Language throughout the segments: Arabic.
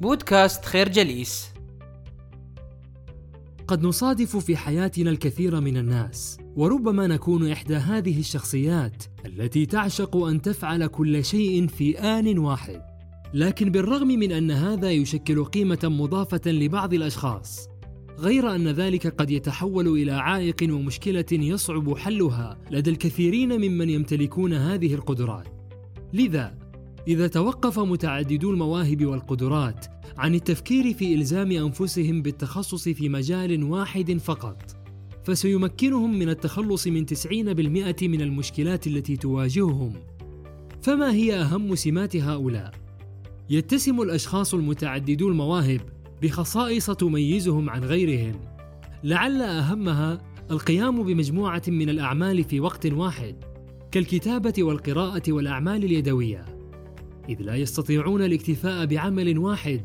بودكاست خير جليس. قد نصادف في حياتنا الكثير من الناس وربما نكون إحدى هذه الشخصيات التي تعشق أن تفعل كل شيء في آن واحد. لكن بالرغم من أن هذا يشكل قيمة مضافة لبعض الأشخاص غير أن ذلك قد يتحول إلى عائق ومشكلة يصعب حلها لدى الكثيرين ممن يمتلكون هذه القدرات. لذا إذا توقف متعددو المواهب والقدرات عن التفكير في إلزام أنفسهم بالتخصص في مجال واحد فقط فسيمكنهم من التخلص من 90% من المشكلات التي تواجههم. فما هي أهم سمات هؤلاء؟ يتسم الأشخاص المتعددو المواهب بخصائص تميزهم عن غيرهم. لعل أهمها القيام بمجموعة من الأعمال في وقت واحد كالكتابة والقراءة والأعمال اليدوية. إذ لا يستطيعون الاكتفاء بعمل واحد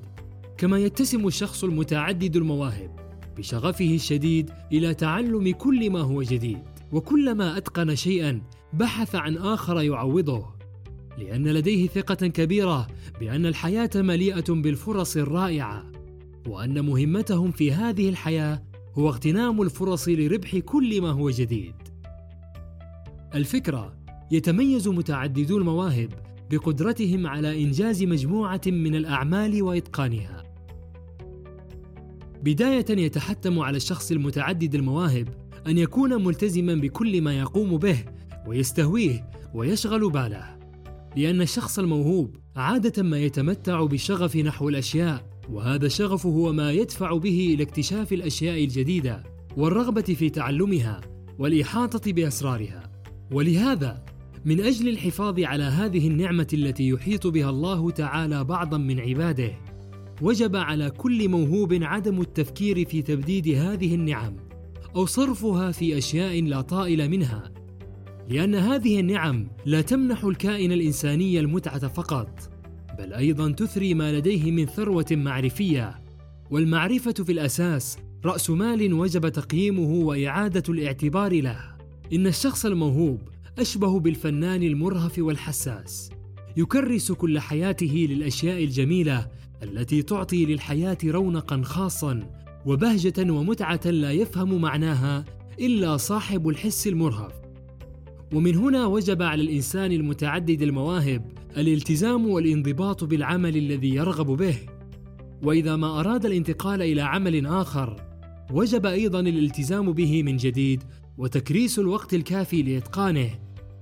كما يتسم الشخص المتعدد المواهب بشغفه الشديد إلى تعلم كل ما هو جديد. وكلما أتقن شيئا بحث عن آخر يعوضه لأن لديه ثقة كبيرة بأن الحياة مليئة بالفرص الرائعة وأن مهمتهم في هذه الحياة هو اغتنام الفرص لربح كل ما هو جديد. الفكرة يتميز متعددو المواهب بقدرتهم على إنجاز مجموعة من الأعمال وإتقانها. بداية يتحتم على الشخص المتعدد المواهب أن يكون ملتزما بكل ما يقوم به ويستهويه ويشغل باله لأن الشخص الموهوب عادة ما يتمتع بالشغف نحو الأشياء وهذا الشغف هو ما يدفع به إلى اكتشاف الأشياء الجديدة والرغبة في تعلمها والإحاطة بأسرارها. ولهذا من أجل الحفاظ على هذه النعمة التي يحيط بها الله تعالى بعضا من عباده. وجب على كل موهوب عدم التفكير في تبديد هذه النعم أو صرفها في أشياء لا طائل منها لأن هذه النعم لا تمنح الكائن الإنساني المتعة فقط بل أيضا تثري ما لديه من ثروة معرفية. والمعرفة في الأساس رأس مال وجب تقييمه وإعادة الاعتبار له. إن الشخص الموهوب أشبه بالفنان المرهف والحساس. يكرس كل حياته للأشياء الجميلة التي تعطي للحياة رونقا خاصا وبهجة ومتعة لا يفهم معناها إلا صاحب الحس المرهف. ومن هنا وجب على الإنسان المتعدد المواهب الالتزام والانضباط بالعمل الذي يرغب به. وإذا ما أراد الانتقال إلى عمل آخر وجب أيضا الالتزام به من جديد وتكريس الوقت الكافي لإتقانه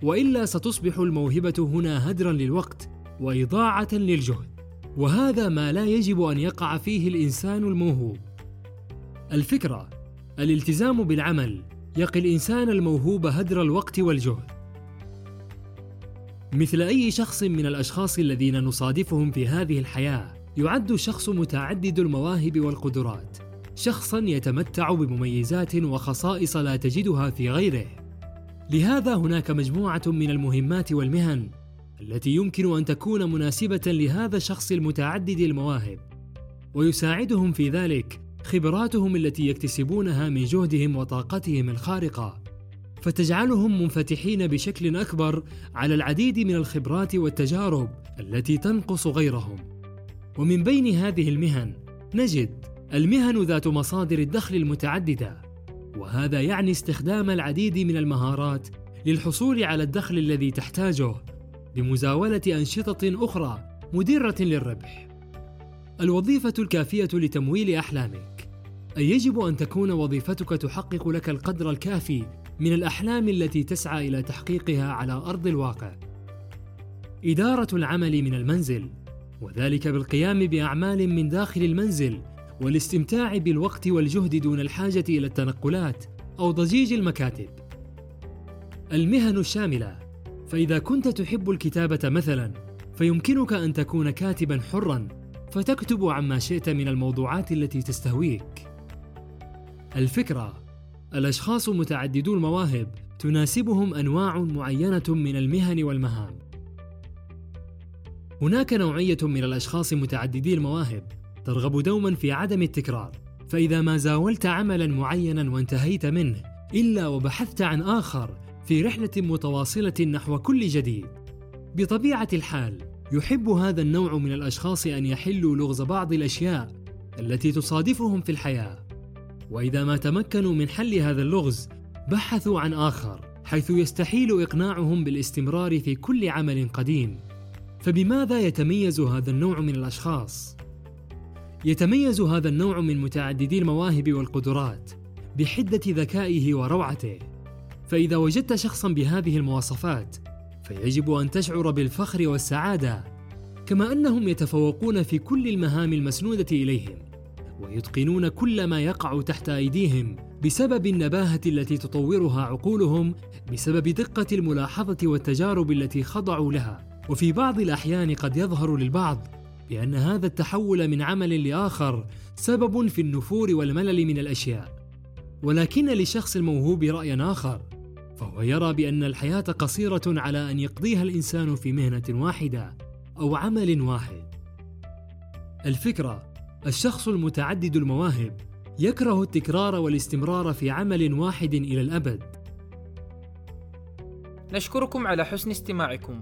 وإلا ستصبح الموهبة هنا هدرا للوقت وإضاعة للجهد. وهذا ما لا يجب أن يقع فيه الإنسان الموهوب. الفكرة الالتزام بالعمل يقي الإنسان الموهوب هدر الوقت والجهد. مثل أي شخص من الأشخاص الذين نصادفهم في هذه الحياة يعد الشخص متعدد المواهب والقدرات. شخصا يتمتع بمميزات وخصائص لا تجدها في غيره. لهذا هناك مجموعة من المهمات والمهن التي يمكن أن تكون مناسبة لهذا الشخص المتعدد المواهب ويساعدهم في ذلك خبراتهم التي يكتسبونها من جهدهم وطاقتهم الخارقة. فتجعلهم منفتحين بشكل أكبر على العديد من الخبرات والتجارب التي تنقص غيرهم. ومن بين هذه المهن نجد المهن ذات مصادر الدخل المتعددة وهذا يعني استخدام العديد من المهارات للحصول على الدخل الذي تحتاجه بمزاوله أنشطة أخرى مدره للربح. الوظيفة الكافية لتمويل أحلامك. أي يجب أن تكون وظيفتك تحقق لك القدر الكافي من الأحلام التي تسعى إلى تحقيقها على أرض الواقع. إدارة العمل من المنزل وذلك بالقيام بأعمال من داخل المنزل والاستمتاع بالوقت والجهد دون الحاجة إلى التنقلات أو ضجيج المكاتب. المهن الشاملة. فإذا كنت تحب الكتابة مثلا فيمكنك أن تكون كاتبا حرا فتكتب عما شئت من الموضوعات التي تستهويك. الفكرة. الأشخاص متعددو المواهب تناسبهم أنواع معينة من المهن والمهام. هناك نوعية من الأشخاص متعددي المواهب. ترغب دوما في عدم التكرار. فإذا ما زاولت عملا معينا وانتهيت منه إلا وبحثت عن آخر في رحلة متواصلة نحو كل جديد. بطبيعة الحال يحب هذا النوع من الأشخاص أن يحلوا لغز بعض الأشياء التي تصادفهم في الحياة. وإذا ما تمكنوا من حل هذا اللغز بحثوا عن آخر حيث يستحيل إقناعهم بالاستمرار في كل عمل قديم. فبماذا يتميز هذا النوع من الأشخاص؟ يتميز هذا النوع من متعددي المواهب والقدرات بحدة ذكائه وروعته. فإذا وجدت شخصا بهذه المواصفات فيجب أن تشعر بالفخر والسعادة كما أنهم يتفوقون في كل المهام المسنودة إليهم ويتقنون كل ما يقع تحت أيديهم بسبب النباهة التي تطورها عقولهم بسبب دقة الملاحظة والتجارب التي خضعوا لها. وفي بعض الأحيان قد يظهر للبعض بان هذا التحول من عمل لآخر سبب في النفور والملل من الأشياء. ولكن للشخص الموهوب راي آخر فهو يرى بأن الحياة قصيرة على أن يقضيها الإنسان في مهنة واحدة أو عمل واحد. الفكرة الشخص المتعدد المواهب يكره التكرار والاستمرار في عمل واحد إلى الأبد. نشكركم على حسن استماعكم.